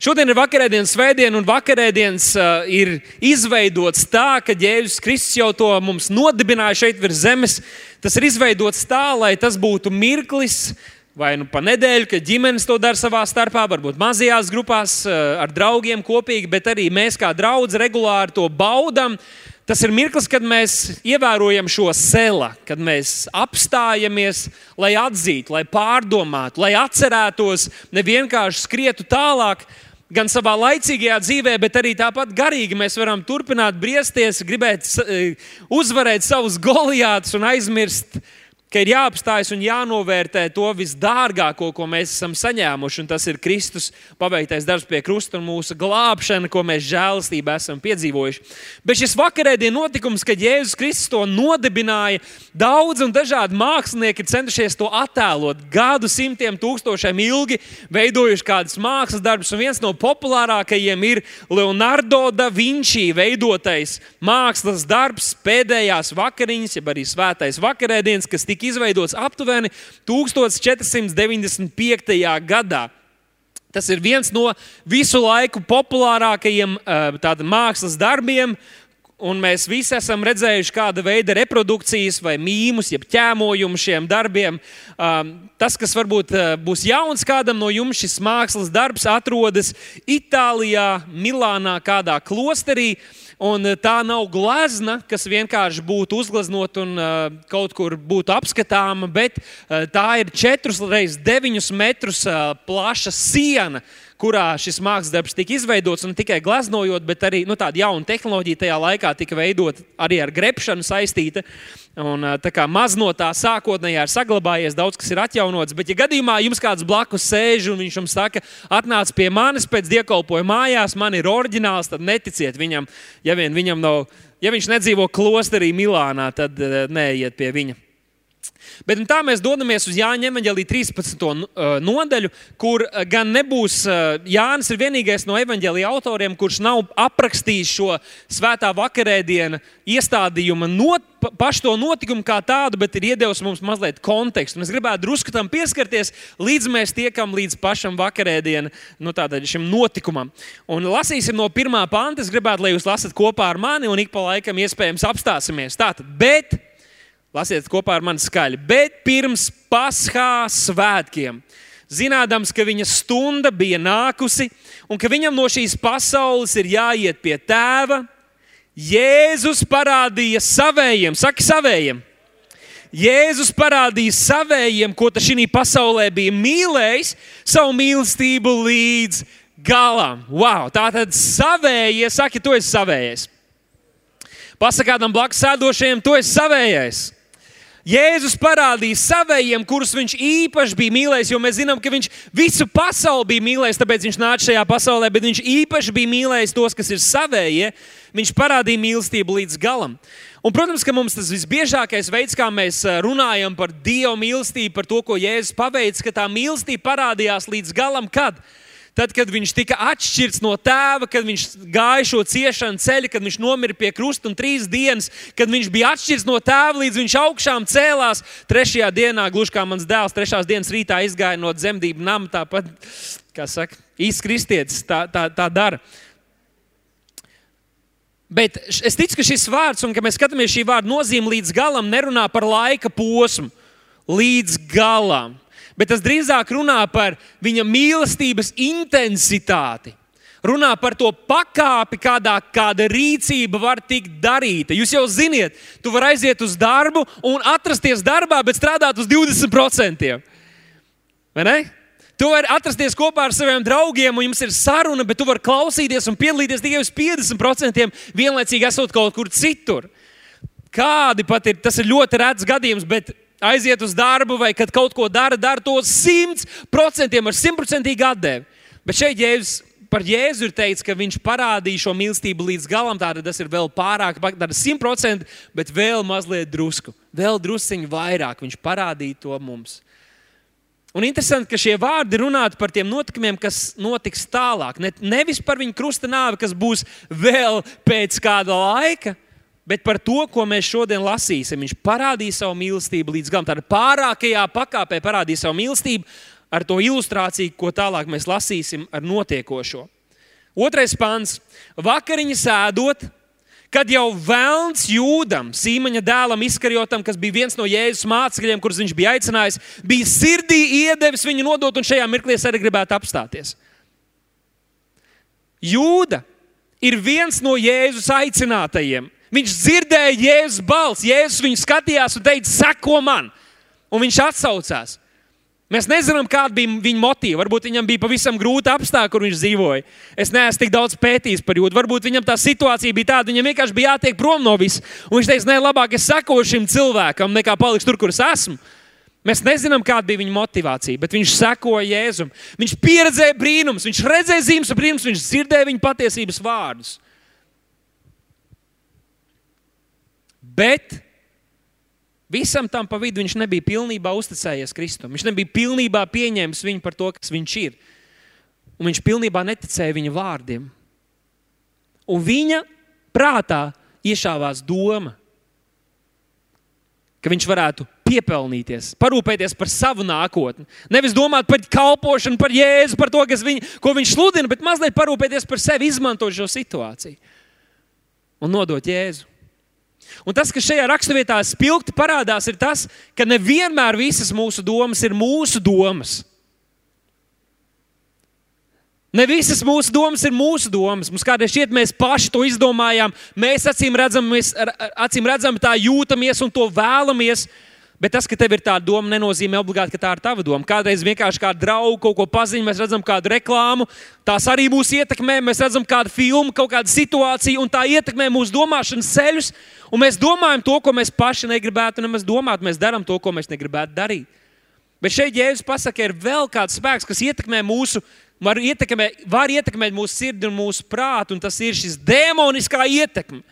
Šodien ir vakarēdienas svētdiena, un vakarēdienas uh, ir izveidots tā, ka Jēzus Kristus jau to mums nodibināja šeit virs zemes. Tas ir izveidots tā, lai tas būtu mirklis. Vai nu pa nedēļu, kad ģimenes to dara savā starpā, varbūt mazajās grupās, ar draugiem kopīgi, bet arī mēs kā draugi regulāri to baudām. Tas ir mirklis, kad mēs ievērojam šo sela, kad mēs apstājamies, lai atzītu, lai pārdomātu, lai atcerētos, ne vienkārši skrietu tālāk, gan savā laicīgajā dzīvē, bet arī tāpat garīgi mēs varam turpināt briesties, gribēt eh, uzvarēt savus goliātus un aizmirst ka ir jāapstājas un jānovērtē to visdārgāko, ko mēs esam saņēmuši. Tas ir Kristus paveiktais darbs pie krusta un mūsu glābšana, ko mēs žēlastībā esam piedzīvojuši. Bet šis vakarēdienas notikums, kad Jēzus Kristus to nodibināja, daudz un dažādi mākslinieki ir centušies to attēlot. Gadu simtiem, tūkstošiem ilgi veidojuši kādus mākslas darbus, un viens no populārākajiem ir Leonardo da Vinci veidotais mākslas darbs, pēdējās vakariņas, jeb arī svētais vakarēdienas, kas tika tika izveidots aptuveni 1495. gadā. Tas ir viens no visu laiku populārākajiem tāda, mākslas darbiem, un mēs visi esam redzējuši kāda veida reprodukcijas vai mīmus, jeb ķēmojumu šiem darbiem. Tas, kas varbūt būs jauns kādam no jums, šis mākslas darbs atrodas Itālijā, Milānā, kādā klosterī. Un eh, tā nav glezna, kas vienkārši būtu uzgleznota un uh, kaut kur būtu apskatāma, bet uh, tā ir 4,9 metrus uh, plaša siena, kurā šis mākslas darbs tika izveidots. Ne tikai gleznojot, bet arī nu, tāda jauna tehnoloģija tajā laikā tika veidota arī ar grepšanu saistīta. Un, tā kā maz no tā sākotnējā ir saglabājies, daudz kas ir atjaunots. Bet, ja gadījumā jums kāds blakus sēž un viņš jums saka, atnāc pie manis pēc dievkalpojuma mājās, man ir oriģināls, tad neticiet viņam. Ja, viņam nav, ja viņš nedzīvo klosterī Milānā, tad neiet pie viņa. Bet tā mēs dodamies uz Jāņa evanģēlī 13. nodaļu, kur gan nebūs Jānis ir vienīgais no evanģēlī autoriem, kurš nav aprakstījis šo svētā vakarēdienu iestādījuma not, pašu to notikumu kā tādu, bet ir iedevis mums mazliet kontekstu. Es gribētu drusku tam pieskarties, līdz mēs tiekam līdz pašam vakarēdienam, nu, šim notikumam. Un lasīsim no pirmā panta. Es gribētu, lai jūs lasat kopā ar mani un ik pa laikam iespējams apstāsimies. Tātad, bet Lasiet kopā ar mani skaļi. Bet pirms Paskā svētkiem, zinādams, ka viņa stunda bija nākusi un ka viņam no šīs pasaules ir jāiet pie tēva, Jēzus parādīja savējiem, saka, savējiem. Jēzus parādīja savējiem, ko tas šī pasaulē bija mīlējis, savu mīlestību līdz galam. Wow, tā tad savējie, saka, tu esi savējais. Pasakādam blakus sēdošajiem, tu esi savējais. Jēzus parādīja saviem, kurus viņš īpaši bija mīlējis, jo mēs zinām, ka viņš visu pasauli bija mīlējis, tāpēc viņš nāca šajā pasaulē, bet viņš īpaši bija mīlējis tos, kas ir savējie. Viņš parādīja mīlestību līdz galam. Un, protams, ka mums tas visbiežākais veids, kā mēs eh, runājam par Dieva mīlestību, par to, ko Jēzus paveicis, ka tā mīlestība parādījās līdz galam, kad? Tad, kad viņš tika atšķirts no tēva, kad viņš gāja šo ciešanu ceļu, kad viņš nomira pie krusta un trīs dienas, kad viņš bija atšķirts no tēva, līdz viņš augšām cēlās. Trešajā dienā, gluži kā mans dēls, trešās dienas rītā izgāja no dzemdību nama, tāpat, kā saka, īsts kristietis tā, tā, tā dara. Bet es ticu, ka šis vārds, un ka mēs skatāmies šī vārda nozīmi līdz galam, nerunā par laika posmu. Līdz galam bet tas drīzāk runā par viņa mīlestības intensitāti. Runā par to pakāpi, kādā kāda rīcība var tikt darīta. Jūs jau zināt, tu vari aiziet uz darbu un atrasties darbā, bet strādāt uz 20%. Vai ne? Tu vari atrasties kopā ar saviem draugiem, un jums ir saruna, bet tu vari klausīties un piedalīties tikai uz 50%, vienlaicīgi esot kaut kur citur. Kādi pat ir, tas ir ļoti rēts gadījums, bet aiziet uz darbu vai kad kaut ko dara, dara to simts procentiem ar simtprocentīgu atdevi. Bet šeit Jēzus, par Jēzu ir teikts, ka viņš parādīja šo mīlestību līdz galam. Tātad tas ir vēl pārāk, tāda simtprocentīgi, bet vēl mazliet drusku, vēl drusciņu vairāk. Viņš parādīja to mums. Un interesanti, ka šie vārdi runātu par tiem notikumiem, kas notiks tālāk. Ne, nevis par viņa krusta nāvi, kas būs vēl pēc kāda laika, bet par to, ko mēs šodien lasīsim. Viņš parādīja savu mīlestību līdz galam. Tādā pārākajā pakāpē parādīja savu mīlestību ar to ilustrāciju, ko tālāk mēs lasīsim ar notiekošo. Otrais pāns - vakariņa sēdot, kad jau Vēlns jūdam, Sīmaņa dēlam, izkarjotam, kas bija viens no Jēzus mācekļiem, kurus viņš bija aicinājis, bija sirdī iedevis viņu nodot, un šajā mirklī es arī gribētu apstāties. Jūda ir viens no Jēzus aicinātajiem. Viņš dzirdēja Jēzus balsi, Jēzus viņu skatījās un teica, seko man, un viņš atsaucās. Mēs nezinām, kāda bija viņa motīva. Varbūt viņam bija pavisam grūti apstākļi, kur viņš dzīvoja. Es neesmu tik daudz pētījis par jūtu. Varbūt viņam tā situācija bija tāda, viņam vienkārši bija jātiek prom no vis. Un viņš teica, nē, labāk es sekošu šim cilvēkam, nekā palikšu tur, kur es esmu. Mēs nezinām, kāda bija viņa motivācija, bet viņš sekoja Jēzum. Viņš pieredzēja brīnumus, viņš redzēja zīmes un brīnumus, viņš dzirdēja viņa patiesības vārdus. Bet Visam tam pa vidu viņš nebija pilnībā uzticējies Kristum. Viņš nebija pilnībā pieņēmis viņu par to, kas viņš ir. Un viņš pilnībā neticēja viņa vārdiem. Un viņa prātā iešāvās doma, ka viņš varētu piepelnīties, parūpēties par savu nākotni. Nevis domāt par kalpošanu, par jēzu, par to, viņu, ko viņš sludina, bet mazliet parūpēties par sevi, izmantot šo situāciju un nodot jēzu. Un tas, kas šajā raksturvietā spilgti parādās, ir tas, ka nevienmēr visas mūsu domas ir mūsu domas. Ne visas mūsu domas ir mūsu domas. Mums kādreiz šķiet, mēs paši to izdomājām. Mēs acīm redzam, mēs acīm redzam tā jūtamies un to vēlamies. Bet tas, ka tev ir tāda doma, nenozīmē obligāti, ka tā ir tava doma. Kādreiz vienkārši kā draugu kaut ko paziņo, mēs redzam kādu reklāmu, tās arī mūs ietekmē, mēs redzam kādu filmu, kaut kādu situāciju, un tā ietekmē mūsu domāšanas ceļus. Un mēs domājam to, ko mēs paši negribētu nemaz domāt, mēs darām to, ko mēs negribētu darīt. Bet šeit Jēzus pasakā, ir vēl kāds spēks, kas ietekmē mūsu, var ietekmē, var ietekmēt mūsu sirdi un mūsu prātu, un tas ir šis demoniskā ietekme.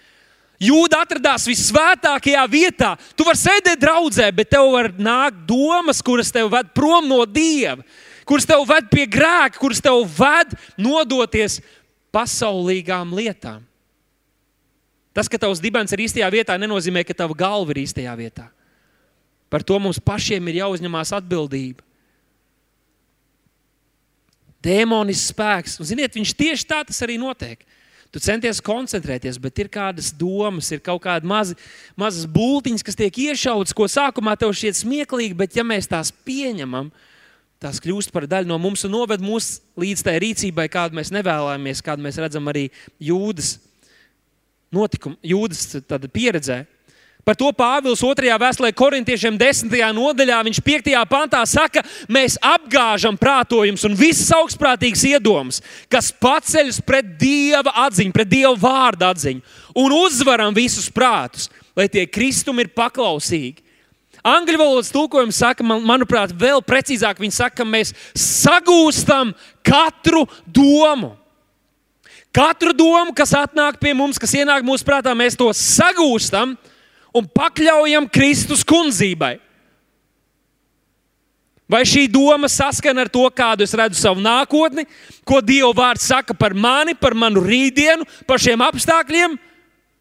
Jūda atradās visvētākajā vietā. Tu vari sēdēt draudzē, bet tev var nākt domas, kuras tev ved prom no Dieva, kuras tev ved pie grēka, kuras tev ved nodoties pasaulīgām lietām. Tas, ka tavs dibens ir īstajā vietā, nenozīmē, ka tava galva ir īstajā vietā. Par to mums pašiem ir jāuzņemās atbildība. Dēmonis spēks, un ziniet, viņš tieši tā tas arī notiek. Tu centies koncentrēties, bet ir kādas domas, ir kaut kādas mazi, mazas būtiņas, kas tiek iešautas, ko sākumā tev šķiet smieklīgi, bet ja mēs tās pieņemam, tās kļūst par daļu no mums un noved mūs līdz tai rīcībai, kādu mēs nevēlamies, kādu mēs redzam arī jūdas notikumu, jūdas pieredzē. Par to Pāvils 2. vēstulē korintiešiem 10. nodaļā, viņš 5. pantā saka, mēs apgāžam prātojumus un visas augstprātīgas iedomas, kas paceļas pret Dieva atziņu, pret Dieva vārdu atziņu un uzvaram visus prātus, lai tie kristumi ir paklausīgi. Angļu valodas tulkojums saka, man, manuprāt, vēl precīzāk. Viņi saka, ka mēs sagūstam katru domu. Katru domu, kas atnāk pie mums, kas ienāk mūsu prātā, mēs to sagūstam un pakļaujam Kristus kundzībai. Vai šī doma saskana ar to, kādu es redzu savu nākotni, ko Dieva vārds saka par mani, par manu rītdienu, par šiem apstākļiem,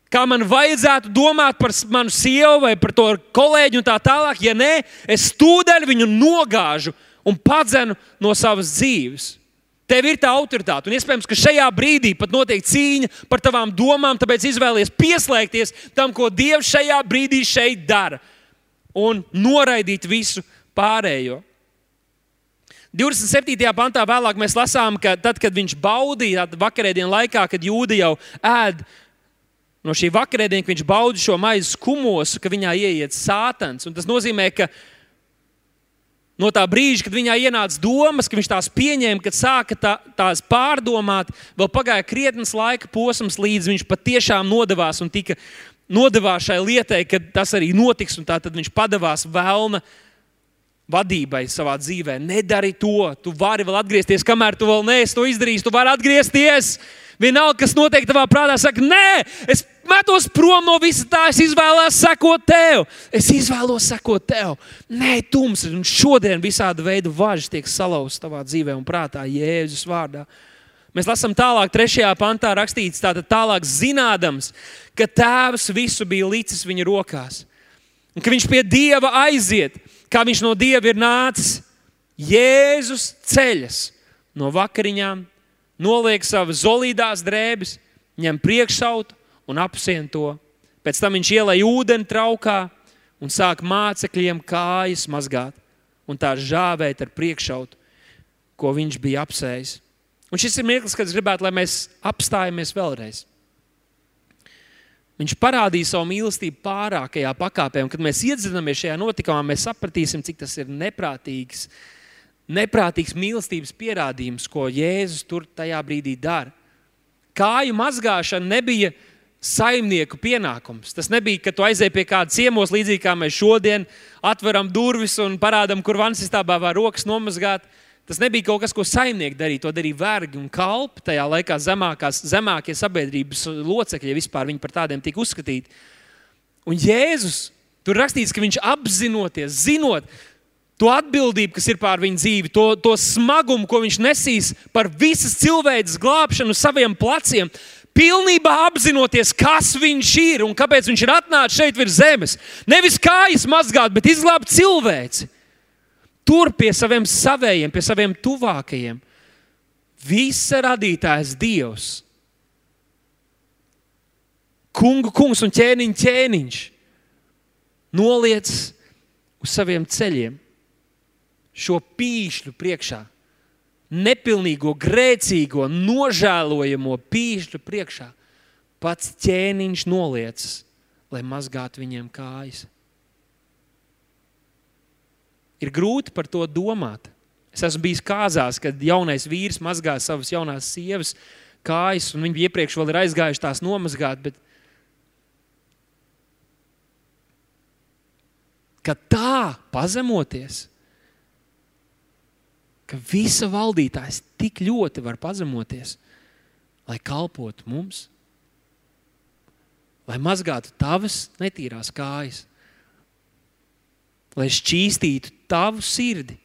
kā man vajadzētu domāt par manu sievu vai par to kolēģi un tā tālāk. Ja nē, es tūdaļ viņu nogāžu un padzenu no savas dzīves. Tev ir tā autoritāte, un iespējams, ka šajā brīdī pat notiek cīņa par tavām domām, tāpēc izvēlies pieslēgties tam, ko Dievs šajā brīdī šeit dara, un noraidīt visu pārējo. 27. pantā vēlāk mēs lasām, ka tad, kad viņš baudīja vakarēdienas laikā, kad jūda jau ēd no šī vakarēdienas, ka viņš baudīja šo maizi skumosu, ka viņā ieiet sātans. Un tas nozīmē, ka No tā brīža, kad viņā ienāca domas, ka viņš tās pieņēma, kad sāka tā, tās pārdomāt, vēl pagāja krietnes laika posms, līdz viņš patiešām nodevās un tika nodevās šai lietai, ka tas arī notiks. Tad viņš padavās vēlna vadībai savā dzīvē. Nedari to, tu vari vēl atgriezties, kamēr tu vēl neesi to izdarījis. Tu vari atgriezties. Vienalga, kas notiek tavā prātā, saka, nē, es metos prom no visa tā, es izvēlos sekot tev. Es izvēlos sekot tev. Nē, tums, un šodien visādi veidi važas tiek salauztas tavā dzīvē un prātā, Jēzus vārdā. Mēs lasām tālāk, trešajā pantā rakstīts, tātad tālāk zinādams, ka tēvs visu bija licis viņa rokās. Un ka viņš pie dieva aiziet, kā viņš no dieva ir nācis, Jēzus ceļas no vakariņām, noliek savas zolīdās drēbes, ņem priekšsautu un apsien to. Pēc tam viņš ielai ūdeni traukā un sāk mācekļiem kājas mazgāt un tā žāvēt ar priekšautu, ko viņš bija apsējis. Un šis ir mirklis, kad es gribētu, lai mēs apstājamies vēlreiz. Viņš parādīja savu mīlestību pārākajā pakāpē, un kad mēs iedzinamies šajā notikumā, mēs sapratīsim, cik tas ir neprātīgs, neprātīgs mīlestības pierādījums, ko Jēzus tur tajā brīdī dara. Kāju mazgāšana nebija saimnieku pienākums. Tas nebija, ka tu aizēji pie kāda ciemos, līdzīgi kā mēs šodien atveram durvis un parādām, kur vannas istabā var rokas nomazgāt. Tas nebija kaut kas, ko saimnieki darīja. To darīja vergi un kalpi. Tajā laikā zemākās, zemākie sabiedrības locekļi, ja vispār viņi par tādiem tika uzskatīti. Un Jēzus tur rakstīts, ka viņš apzinoties, zinot to atbildību, kas ir pār viņa dzīvi, to, to smagumu, ko viņš nesīs par visas cilvēces glābšanu saviem pleciem, pilnībā apzinoties, kas viņš ir un kāpēc viņš ir atnācis šeit virs zemes. Nevis kājas mazgāt, bet izglābt cilvēci tur pie saviem savējiem, pie saviem tuvākajiem. Visa radītājs Dievs, kungu kungs un ķēniņš ķēniņš, noliec uz saviem ceļiem šo pīšļu priekšā, nepilnīgo, grēcīgo, nožēlojamo pīšļu priekšā. Pats ķēniņš noliecas, lai mazgātu viņiem kājas. Ir grūti par to domāt. Es esmu bijis kāzās, kad jaunais vīrs mazgā savas jaunās sievas kājas, un viņi iepriekš vēl ir aizgājuši tās nomazgāt. Bet... Kad tā pazemoties, ka visa valdītājs tik ļoti var pazemoties, lai kalpotu mums, lai mazgātu tavas netīrās kājas, lai šķīstītu tavu sirdi.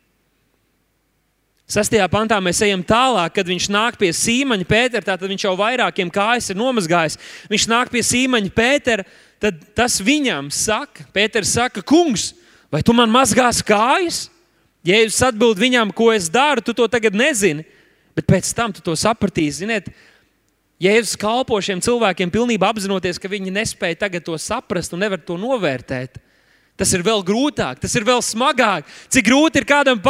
Sastajā pantā mēs ejam tālāk, kad viņš nāk pie Sīmaņa Pētera. Tad viņš jau vairākiem kājas ir nomazgājis. Viņš nāk pie Sīmaņa Pētera. Tad tas viņam saka, Pēters saka, kungs, vai tu man mazgās kājas? Jēzus atbild viņam, ko es daru, tu to tagad nezini. Bet pēc tam tu to sapratīsi. Ziniet, Jēzus kalpo šiem cilvēkiem pilnībā apzinoties, ka viņi nespēja tagad to saprast un nevar to novērtēt. Tas ir vēl grūtāk, tas ir vēl smagāk. Cik grūti ir kādam,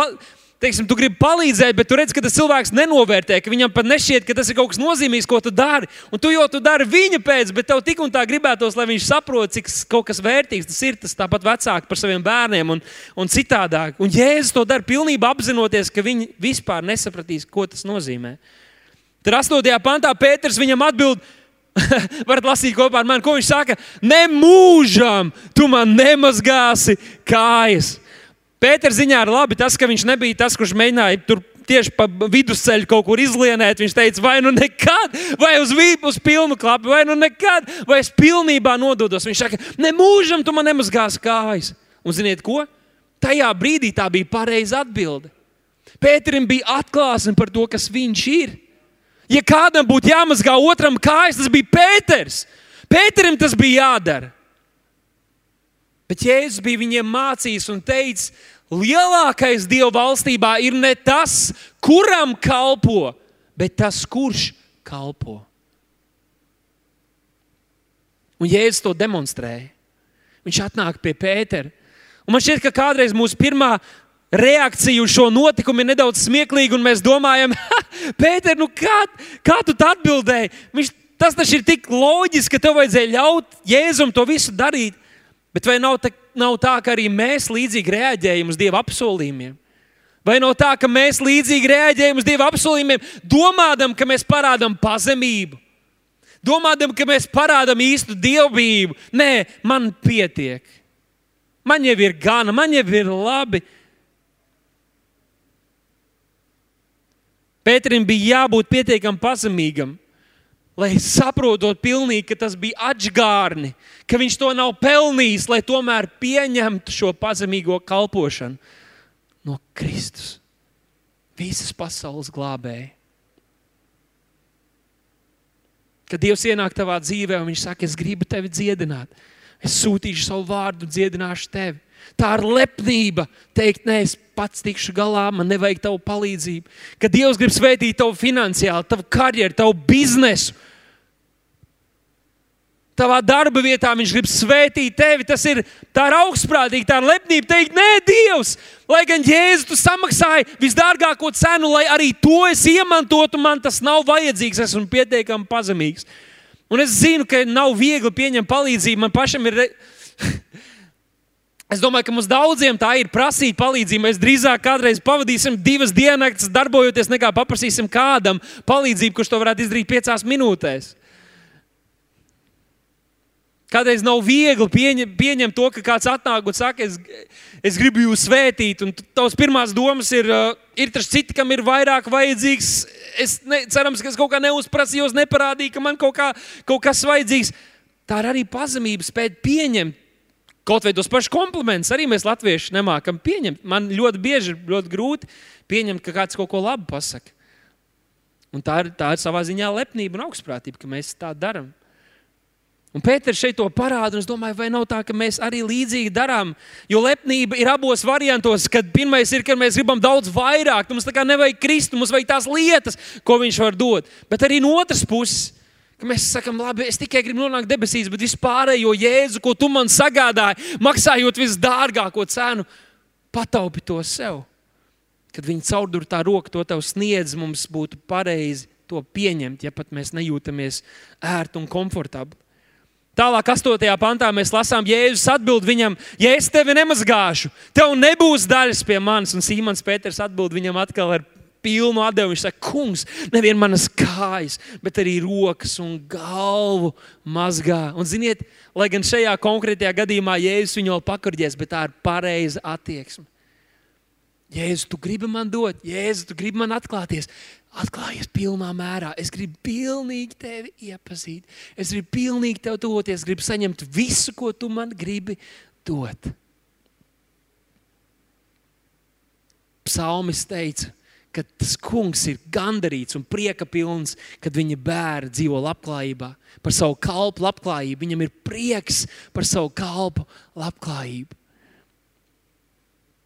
teiksim, tu gribi palīdzēt, bet tu redz, ka tas cilvēks nenovērtē, ka viņam pat nešķiet, ka tas ir kaut kas nozīmīgs, ko tu dari. Un tu jau tu dari viņa pēc, bet tev tik un tā gribētos, lai viņš saprot, cik kaut kas vērtīgs tas ir. Tas tāpat vecāki par saviem bērniem un, un citādāk. Un Jēzus to dara pilnībā apzinoties, ka viņi vispār nesapratīs, ko tas nozīmē. Tad 8. pantā Pēters viņam atbild, Varat lasīt kopā ar mani, ko viņš saka. Nemūžam tu man nemazgāsi kājas. Pēters ziņā ir labi tas, ka viņš nebija tas, kurš mēģināja tur tieši pa vidusceļu kaut kur izlienēt. Viņš teica, vai nu nekad, vai uz vīpu, uz pilnu klapu, vai nu nekad, vai es pilnībā nododos. Viņš saka, nemūžam tu man nemazgāsi kājas. Un ziniet ko? Tajā brīdī tā bija pareiza atbilde. Pēterim bija atklāsme par to, kas viņš ir. Ja kādam būtu jāmazgā otram kājas, tas bija Pēters. Pēterim tas bija jādara. Bet Jēzus bija viņiem mācījis un teicis, lielākais Dieva valstībā ir ne tas, kuram kalpo, bet tas, kurš kalpo. Un Jēzus to demonstrēja. Viņš atnāk pie Pētera. Un man šķiet, ka kādreiz mūsu pirmā reakcija uz šo notikumu ir nedaudz smieklīga, un mēs domājam, Pēter, nu kā, kā tu atbildēji? Viņš, tas taču ir tik loģiski, ka tev vajadzēja ļaut Jēzum to visu darīt. Bet vai nav tā, nav tā ka arī mēs līdzīgi reaģējam uz Dieva apsolījumiem? Vai nav tā, ka mēs līdzīgi reaģējam uz Dieva apsolījumiem, domājam, ka mēs parādām pazemību, domājam, ka mēs parādām īstu dievbijību? Nē, man pietiek. Man jau ir gana, man jau ir labi. Pēterim bija jābūt pietiekami pazemīgam, lai saprotot pilnīgi, ka tas bija atgārni, ka viņš to nav pelnījis, lai tomēr pieņemtu šo pazemīgo kalpošanu no Kristus, visas pasaules glābēja. Kad Dievs ienāk tavā dzīvē un viņš saka, es gribu tevi dziedināt, Es sūtīšu savu vārdu, dziedināšu tevi. Tā ir lepnība teikt, nē, es pats tikšu galā, man nevajag tavu palīdzību. Kad Dievs grib svētīt tavu finansiāli, tavu karjeru, tavu biznesu, Tavā darba vietā viņš grib svētīt tevi. Tas ir, tā ir augstprātīgi, tā ir lepnība teikt, nē, Dievs, lai gan Jēzus tu samaksāji visdārgāko cenu, lai arī to es iemantotu, man tas nav vajadzīgs, esmu pietiekami pazemīgs. Un es zinu, ka nav viegli pieņemt palīdzību. Man pašam ir. Es domāju, ka mums daudziem tā ir prasīt palīdzību. Mēs drīzāk kādreiz pavadīsim divas dienas, darbojoties, nekā paprasīsim kādam palīdzību, kurš to varētu izdarīt piecās minūtēs. Kādreiz nav viegli pieņem, pieņemt to, ka kāds atnāk un saka, es, es gribu jūs svētīt. Un tavs pirmās domas ir, uh, ir tas cits, kam ir vairāk vajadzīgs. Es ne, cerams, ka es kaut kā neuzprasījos, neparādīju, ka man kaut, kā, kaut kas vajadzīgs. Tā ir arī pazemība, spēt pieņemt. Kaut vai tos pašus komplimentus arī mēs latvieši nemākam pieņemt. Man ļoti bieži ir ļoti grūti pieņemt, ka kāds kaut ko labu pasakā. Tā ir, tā ir savā ziņā lepnība un augstprātība, ka mēs tā darām. Un Pēters šeit to parāda, un es domāju, vai nav tā, ka mēs arī līdzīgi darām. Jo lepnība ir abos variantos, kad pirmais ir, ka mēs gribam daudz vairāk, mums tā kā nevajag krist, mums vajag tās lietas, ko viņš var dot. Bet arī no otras puses, ka mēs sakām, labi, es tikai gribu nonākt debesīs, bet vispārējo jēzu, ko tu man sagādāji, maksājot visdārgāko cenu, pataupi to sev. Kad viņi caurdur tā roka to tev sniedz, mums būtu pareizi to pieņemt, ja pat mēs nejūtamies ērti un komfortabli. Tālāk, 8. pantā mēs lasām, Jēzus atbild viņam, ja es tevi nemazgāšu, tev nebūs daļas pie manis. Un Sīmans Pēters atbild viņam atkal ar pilnu atdevu. Viņš saka, kungs, nevien manas kājas, bet arī rokas un galvu mazgā. Un ziniet, lai gan šajā konkrētajā gadījumā Jēzus viņu vēl pakurģēs, bet tā ir pareiza attieksme. Jēzus, tu gribi man dot, Jēzus, tu gribi man atklāties atklājies pilnā mērā. Es gribu pilnīgi tevi iepazīt. Es gribu pilnīgi tev tuvoties, gribu saņemt visu, ko tu man gribi dot. Psalmis teica, ka tas kungs ir gandarīts un prieka pilns, kad viņa bērni dzīvo labklājībā, par savu kalpu labklājību. Viņam ir prieks par savu kalpu labklājību.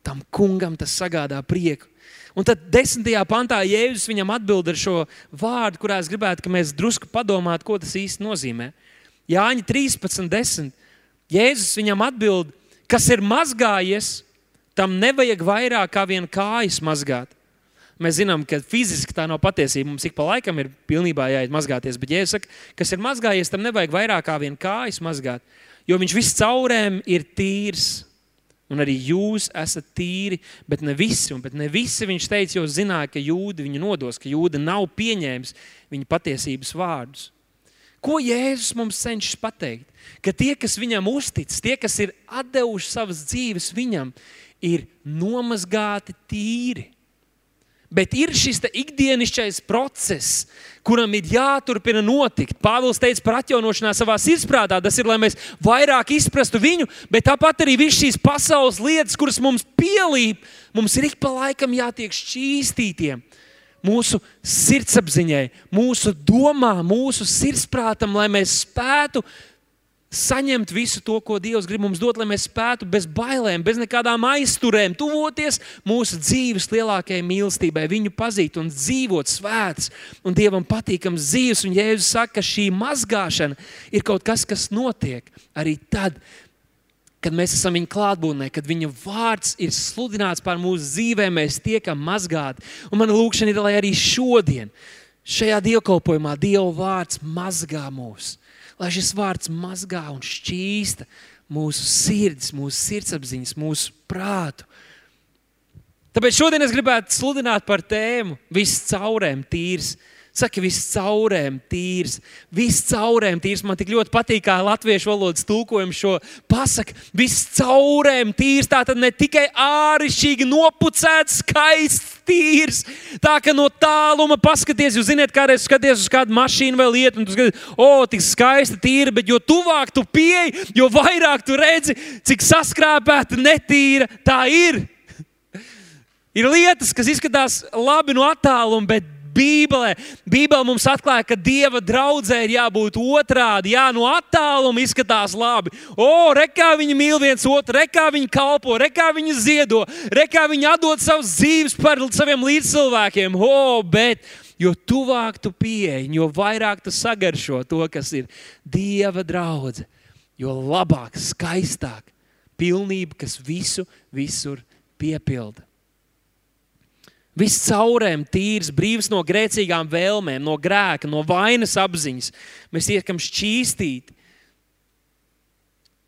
Tam kungam tas sagādā prieku. Un tad desmitajā pantā Jēzus viņam atbild ar šo vārdu, kurā es gribētu, ka mēs drusku padomātu, ko tas īsti nozīmē. Jāņa 13, 10. Jēzus viņam atbild, kas ir mazgājies, tam nevajag vairāk kā vien kājas mazgāt. Mēs zinām, ka fiziski tā nav patiesība. Mums ik pa laikam ir pilnībā jāiet mazgāties. Bet, ja es saku, kas ir mazgājies, tam nevajag vairāk kā vien kājas mazgāt, jo viņš viss caurēm ir tīrs. Un arī jūs esat tīri, bet ne visi. Bet ne visi viņš teica, jo zināja, ka jūda viņu nodos, ka jūda nav pieņēmis viņa patiesības vārdus. Ko Jēzus mums cenšas pateikt? Ka tie, kas viņam uztic, tie, kas ir devuši savas dzīves viņam, ir nomazgāti tīri. Bet ir šis ikdienišķais process, kuram ir jāturpina notikt. Pāvils teica par atjaunošanās savā sirdsprātā. Tas ir, lai mēs vairāk izprastu viņu, bet tāpat arī visas šīs pasaules lietas, kuras mums pielīp, mums ir ik pa laikam jātiek šķīstītiem. Mūsu sirdsapziņai, mūsu domām, mūsu sirdsprātam, lai mēs spētu saņemt visu to, ko Dievs grib mums dot, lai mēs spētu bez bailēm, bez nekādām aizturēm, tuvoties mūsu dzīves lielākajai mīlestībai, viņu pazīt un dzīvot svēts un Dievam patīkams dzīves. Un Jēzus saka, ka šī mazgāšana ir kaut kas, kas notiek arī tad. Kad mēs esam viņa klātbūtnē, kad viņa vārds ir sludināts pār mūsu dzīvēm, mēs tiekam mazgāti. Un mana lūkšana ir, lai arī šodien, šajā dievkalpojumā, Dieva vārds mazgā mūsu lai šis vārds mazgā un šķīsta mūsu sirdis, mūsu sirdsapziņas, mūsu prātu. Tāpēc šodien es gribētu sludināt par tēmu viscaurēm tīrs. Saka, viss caurēm tīrs, viss caurēm tīrs. Man tik ļoti patīk, kā latviešu valodas tulkojums šo pasaka. Viss caurēm tīrs. Tā tad ne tikai āršķirīgi nopucēts, skaists, tīrs. Tā kā no tāluma paskaties, jūs zināt, kādreiz skaties uz kādu mašīnu vai lietu, un tu skaties, o, oh, tik skaista, tīra, bet jo tuvāk tu pieeji, jo vairāk tu redzi, cik saskrāpēta, netīra tā ir. Ir lietas, kas izskatās labi no attāluma, bet Bībelē. Bībelē mums atklāja, ka Dieva draudzē ir jābūt otrādi. Jā, no attāluma izskatās labi. O, rekā viņi mīl viens otru, rekā viņi kalpo, rekā viņi ziedo, rekā viņi atdod savas dzīves par saviem līdzcilvēkiem. O, bet jo tuvāk tu pieeji, jo vairāk tu sagaršo to, kas ir Dieva draudzene, jo labāk, skaistāk, pilnība, kas visu, visur piepilda. Viss caurēm, tīrs, brīvs no grēcīgām vēlmēm, no grēka, no vainas apziņas. Mēs tiekam šķīstīti.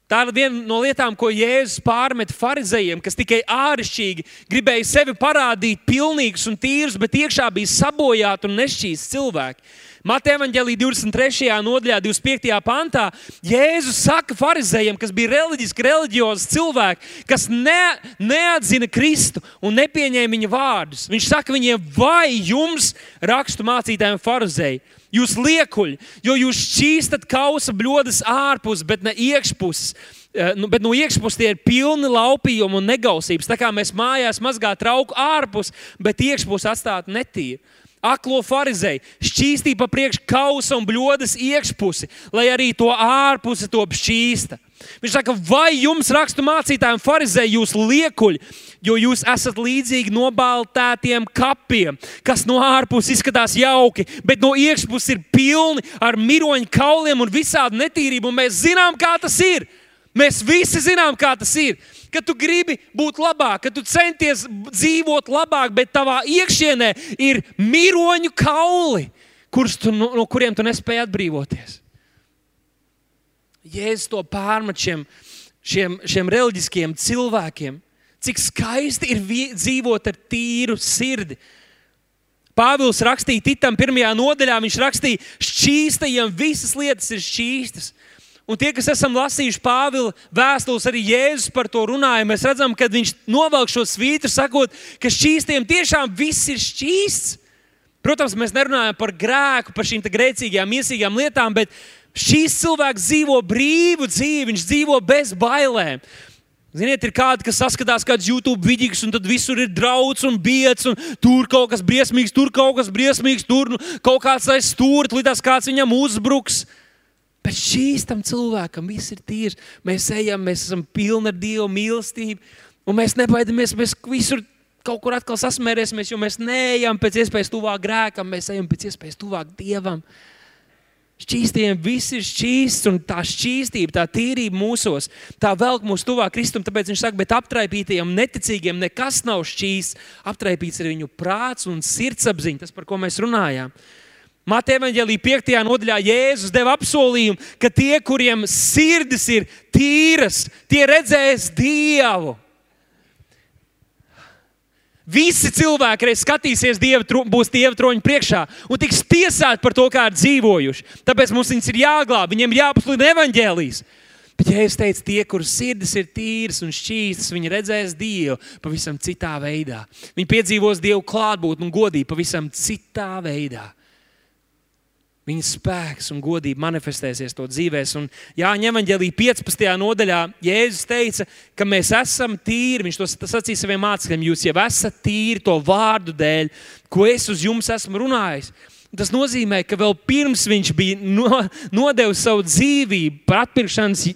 Tā ir viena no lietām, ko Jēzus pārmet farizējiem, kas tikai āršķirīgi gribēja sevi parādīt, pilnīgs un tīrs, bet iekšā bija sabojāti un nešķīsti cilvēki. Mateja Vāģelī 23. nodaļā, 25. pantā, Jēzus saka farizējiem, kas bija reliģiski, reliģiozi cilvēki, kas ne, neatzina Kristu un nepieņēma viņa vārdus. Viņš saka viņiem, vai jums, rakstu mācītājiem, farizēji, Jūs liekuļi, jo jūs šķīstat kausa bļodas ārpus, bet ne iekšpuses. Eh, nu, bet no iekšpuses tie ir pilni laupījumi un negausības. Tā kā mēs mājās mazgā trauku ārpus, bet iekšpuses atstāt netīru. Aklo farizēju, šķīstīja pa priekšu kausa un bļodas iekšpusi, lai arī to ārpusi top šķīsta. Viņš saka, vai jums rakstu mācītājiem, farizēji, jūs liekuļi, jo jūs esat līdzīgi nobaltētiem kapiem, kas no ārpuses izskatās jauki, bet no iekšpuses ir pilni ar miroņu kauliem un visādi netīrību. Un mēs zinām, kā tas ir. Mēs visi zinām, kā tas ir. Kad tu gribi būt labāk, kad tu centies dzīvot labāk, bet tavā iekšienē ir miroņu kauli, tu, no, no kuriem tu nespēji atbrīvoties. Jēzus to pārmet šiem, šiem, šiem reliģiskiem cilvēkiem. Cik skaisti ir dzīvot ar tīru sirdi. Pāvils rakstīja Titam, pirmajā nodaļā, viņš rakstīja, šķīstajiem visas lietas ir šķīstas. Un tie, kas esam lasījuši Pāvila vēstules, arī Jēzus par to runāja, mēs redzam, ka viņš novelk šo svītru, sakot, ka šķīstiem tiešām viss ir šķīsts. Protams, mēs nerunājam par grēku, par šīm grēcīgām, iesīgām lietām, bet šīs cilvēks dzīvo brīvu dzīvi, viņš dzīvo bez bailēm. Ziniet, ir kādi, kas saskatās kāds YouTube vidīgs, un tad visur ir draudz un biets, un tur kaut kas briesmīgs, tur kaut kas briesmīgs, tur nu, kaut kāds aiz stūri, lidās kāds viņam uzbruks. Bet šīs tam cilvēkam viss ir tīrs. Mēs ejam, mēs esam pilni ar Dieva mīlestību, un mēs nebaidamies, mēs visur kaut kur atkal sasmērēsimies, jo mēs neejam pēc iespējas tuvāk grēkam, mēs ejam pēc iespējas tuvāk Dievam. Šķīstiem viss ir šķīsts, un tā šķīstība, tā tīrība mūsos, tā velk mūs tuvāk Kristum. Tāpēc viņš saka, bet aptraipītajiem, neticīgiem nekas nav šķīsts. Aptraipīts ir viņu prāts un sirdsapziņa, tas, par ko mēs runājām. Mateja Vāģelī 5. nodaļā Jēzus deva apsolījumu, ka tie, kuriem sirdis ir tīras, tie redzēs Dievu. Visi cilvēki reiz skatīsies, dieva, būs Dieva troņa priekšā un tiks tiesāti par to, kā ir dzīvojuši. Tāpēc mums viņus ir jāglāb, viņiem ir jāpasludina evaņģēlijas. Bet, ja es teicu, tie, kurus sirdis ir tīras un šķīstas, viņi redzēs Dievu pavisam citā veidā. Viņi piedzīvos Dievu klātbūtni un godību pavisam citā veidā. Viņa spēks un godība manifestēsies to dzīvēs. Un Jāņa Evangelija 15. nodaļā Jēzus teica, ka mēs esam tīri. Viņš to sacīja saviem mācekļiem. Jūs jau esat tīri to vārdu dēļ, ko es uz jums esmu runājis. Tas nozīmē, ka vēl pirms viņš bija no, nodevis savu dzīvību par atpirkšanas,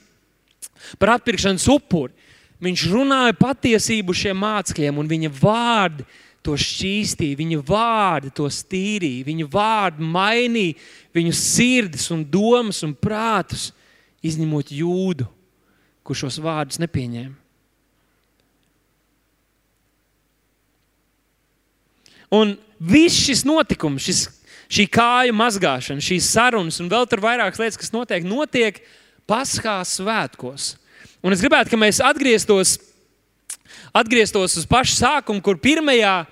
par atpirkšanas upuri, viņš runāja patiesību šiem mācekļiem un viņa vārdi to šķīstīja, viņa vārdi to stīrīja, viņa vārdi mainīja viņu sirdis un domas un prātus, izņemot jūdu, kurš šos vārdus nepieņēma. Un viss šis notikums, šis, šī kāju mazgāšana, šīs sarunas un vēl tur vairākas lietas, kas notiek, notiek Paskās svētkos. Un es gribētu, lai mēs atgrieztos atgrieztos uz pašu sākumu, kur pirmajā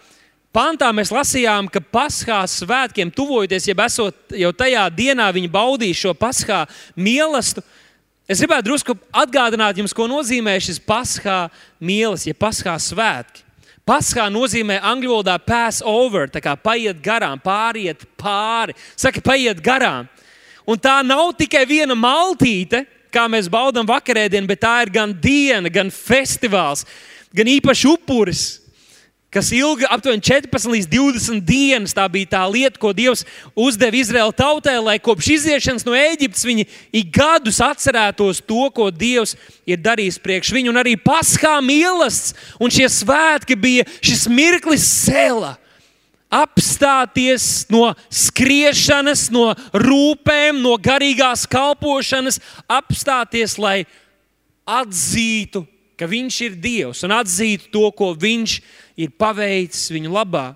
pantā mēs lasījām, ka Paskās svētkiem tuvojoties, jeb esot jau tajā dienā viņi baudīs šo Paskā mīlestību. Es gribētu drusku atgādināt jums, ko nozīmē šis Paskā mīlestība, ja Paskā svētki. Paskā nozīmē angļu valodā pass over, tā kā paiet garām, pāriet pāri. Saka, paiet garām. Un tā nav tikai viena maltīte, kā mēs baudām vakarēdienu, bet tā ir gan diena, gan festivāls gan īpaši upuris. kas ilga aptuveni 14 līdz 20 dienas. Tā bija tā lieta, ko Dievs uzdeva Izraēla tautai, lai kopš iziešanas no Eģiptes viņi ik gadus atcerētos to, ko Dievs ir darījis priekš viņu. Un arī Paskā mīlestības un šie svētki bija šis mirklis sēla. Apstāties no skriešanas, no rūpēm, no garīgās kalpošanas, apstāties, lai atzītu, ka Viņš ir Dievs un atzītu to, ko Viņš ir paveicis viņu labā.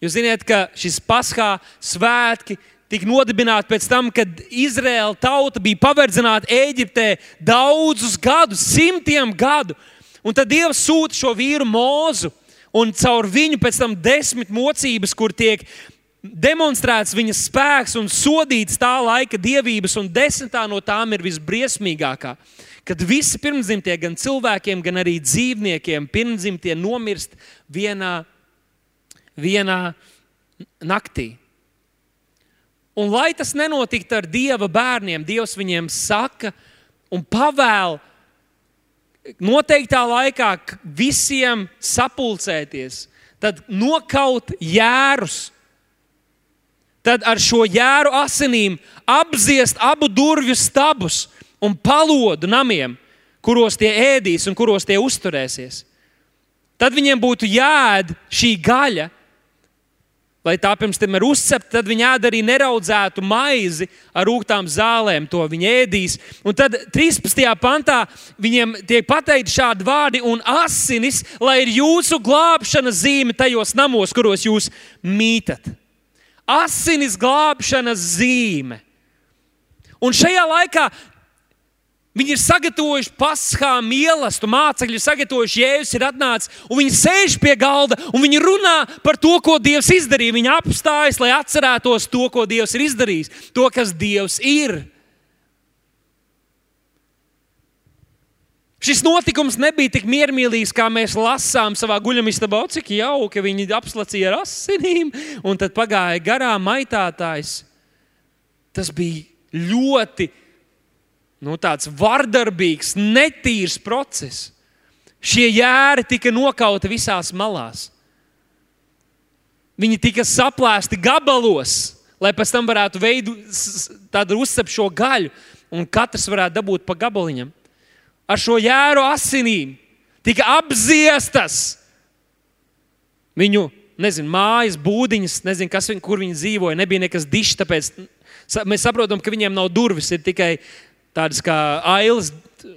Jūs zināt, ka šis paskā svētki tika nodibināti pēc tam, kad Izraēla tauta bija paverdzināta Eģiptē daudzus gadus, simtiem gadu. Un tad Dievs sūta šo vīru mūzu, un caur viņu pēc tam desmit mocības, kur tiek demonstrēts viņa spēks un sodīts tā laika dievības, un desmitā no tām ir visbriesmīgākā kad visi pirmzimtie, gan cilvēkiem, gan arī dzīvniekiem, pirmzimtie nomirst vienā, vienā naktī. Un lai tas nenotiktu ar Dieva bērniem, Dievs viņiem saka un pavēl noteiktā laikā visiem sapulcēties, tad nokaut jērus. Tad ar šo jēru asinīm apziest abu durvju stabus un palodu namiem, kuros tie ēdīs un kuros tie uzturēsies. Tad viņiem būtu jāēd šī gaļa, lai tā pirms tam ir uzcepta, tad viņi ēd arī neraudzētu maizi ar rūkstošām zālēm. To viņi ēdīs. Un tad 13. pantā viņiem tiek pateikti šādi vārdi, un asinis, lai ir jūsu glābšanas zīme tajos namos, kuros jūs mītat. Asinis glābšanas zīme. Un šajā laikā Viņi ir sagatavojuši paskā mīlestību, mācekļi sagatavojuši, jēzus ir atnācis, un viņi sēž pie galda un viņi runā par to, ko Dievs izdarīja. Viņi apstājas, lai atcerētos to, ko Dievs ir izdarījis, to, kas Dievs ir. Šis notikums nebija tik miermīlīgs, kā mēs lasām savā guļamistabā, cik jauki viņi apslacīja ar asinīm, un tad pagāja garām maitātājs. Tas bija ļoti nu, tāds vardarbīgs, netīrs process. Šie jēri tika nokauti visās malās. Viņi tika saplēsti gabalos, lai pēc tam varētu veidot uzcept šo gaļu, un katrs varētu dabūt pa gabaliņam. Ar šo jēru asinīm tika apziestas viņu nezinu, mājas, būdiņas, nezinu, kas, kur viņi dzīvoja. Nebija nekas dišs, tāpēc mēs saprotam, ka viņiem nav durvis, ir tikai tādas kā ailes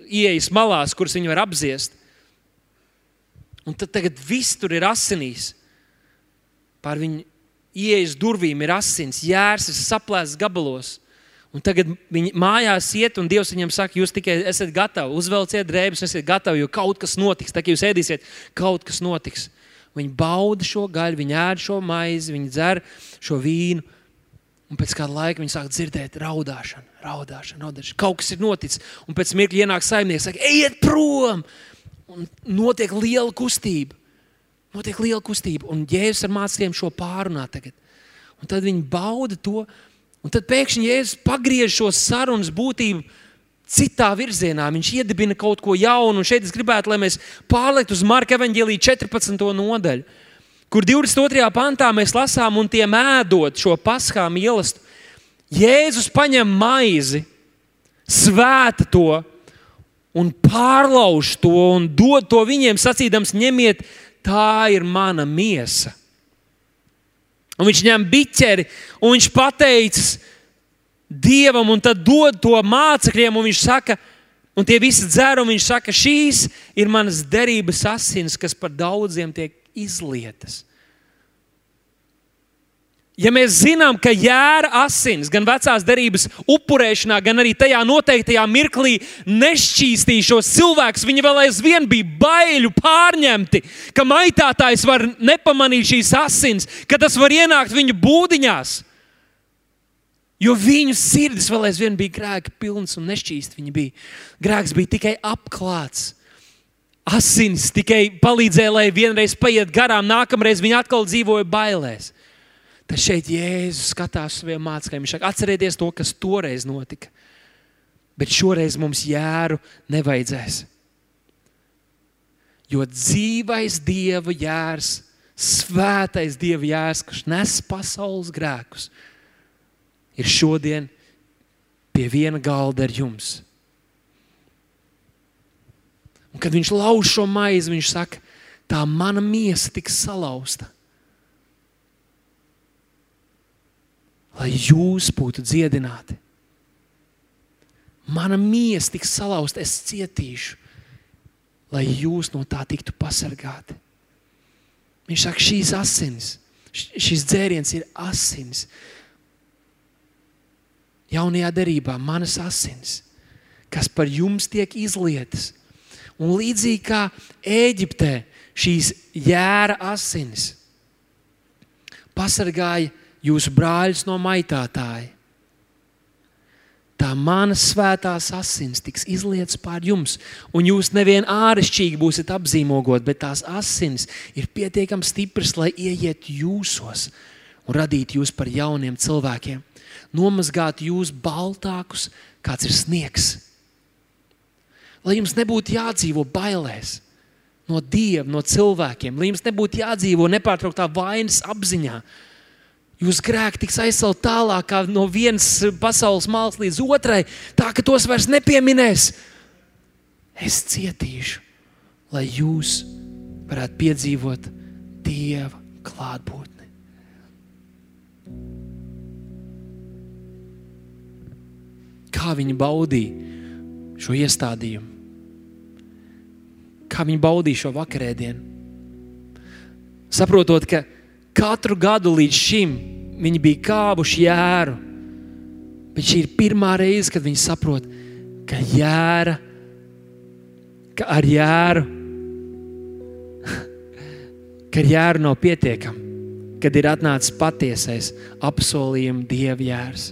ieejas malās, kuras viņi var apziest. Un tad tagad viss tur ir asinīs. Pār viņu ieejas durvīm ir asins, jērs ir saplēsts gabalos. Un tagad viņi mājās iet, un Dievs viņiem saka, jūs tikai esat gatavi, uzvelciet drēbes, esat gatavi, jo kaut kas notiks. Tā kā jūs ēdīsiet, kaut kas notiks. Viņi bauda šo gaļu, viņi ēd šo maizi, viņi dzer šo vīnu. Un pēc kāda laika viņi sāk dzirdēt raudāšanu, raudāšanu, raudāšanu. Kaut kas ir noticis. Un pēc mirkļa ienāk saimnieks, saka, ejiet prom! Un notiek liela kustība. Notiek liela kustība. Un Jēzus ar mācekļiem šo pārunā tagad. Un tad viņi bauda to. Un tad pēkšņi Jēzus pagriež šo sarunas būtību citā virzienā. Viņš iedibina kaut ko jaunu. Un šeit es gribētu, lai mēs pārliektu uz Marka evaņģēlīja 14. nodaļu kur 22. pantā mēs lasām, un tiem ēdot šo paskā mīlestību, Jēzus paņem maizi, svēta to un pārlauž to un dod to viņiem, sacīdams, ņemiet, tā ir mana miesa. Un viņš ņem biķeri un viņš pateicis Dievam, un tad dod to mācekļiem, un viņš saka, un tie visi dzer, un viņš saka, šīs ir manas derības asins, kas par daudziem tiek izlietas. Ja mēs zinām, ka jēra asins gan vecās derības upurēšanā, gan arī tajā noteiktajā mirklī nešķīstīja šos cilvēkus, viņi vēl aizvien bija baiļu pārņemti, ka maitātājs var nepamanīt šīs asins, ka tas var ienākt viņu būdiņās. Jo viņu sirdis vēl aizvien bija grēka pilns un nešķīsts. Grēks bija tikai apklāts asins tikai palīdzēja, lai vienreiz paiet garām, nākamreiz viņi atkal dzīvoja bailēs. Tad šeit Jēzus skatās uz saviem mācekļiem. Viņš saka, atcerieties to, kas toreiz notika. Bet šoreiz mums jēru nevajadzēs. Jo dzīvais Dieva jērs, svētais Dieva jērs, kas nes pasaules grēkus, ir šodien pie viena galda ar jums. Un kad viņš lauž šo maizi, viņš saka, tā mana miesa tiks salauzta. Lai jūs būtu dziedināti. Mana miesa tiks salauzta, es cietīšu, lai jūs no tā tiktu pasargāti. Viņš saka, šīs asinis, šis dzēriens ir asinis. Jaunajā darbā manas asinis, kas par jums tiek izlietas. Un līdzīgi kā Eģiptē, šīs jēra asinis pasargāja jūsu brāļus no maitātāja. Tā manas svētās asins tiks izlietas pār jums, un jūs nevien āršķirīgi būsiet apzīmogot, bet tās asins ir pietiekami stipras, lai ieiet jūsos un radītu jūs par jauniem cilvēkiem, nomazgātu jūs baltākus, kāds ir sniegs. Lai jums nebūtu jādzīvo bailēs no dieva, no cilvēkiem, lai jums nebūtu jādzīvo nepārtrauktā vainas apziņā, Jūs grēki tiks aizsaukt tālāk no vienas pasaules malas līdz otrai, tā ka tos vairs nepieminēs. Es cietīšu, lai jūs varētu piedzīvot Dieva klātbūtni. Kā viņi baudīja šo iestādījumu, kā viņi baudīja šo vakarēdienu, saprotot, ka Katru gadu līdz šim viņi bija kāvuši jēru. Bet šī ir pirmā reize, kad viņi saprot, ka jēra, ka ar jēru, ka ar jēru nav pietiekami, kad ir atnācis patiesais apsolījuma dieva jērs.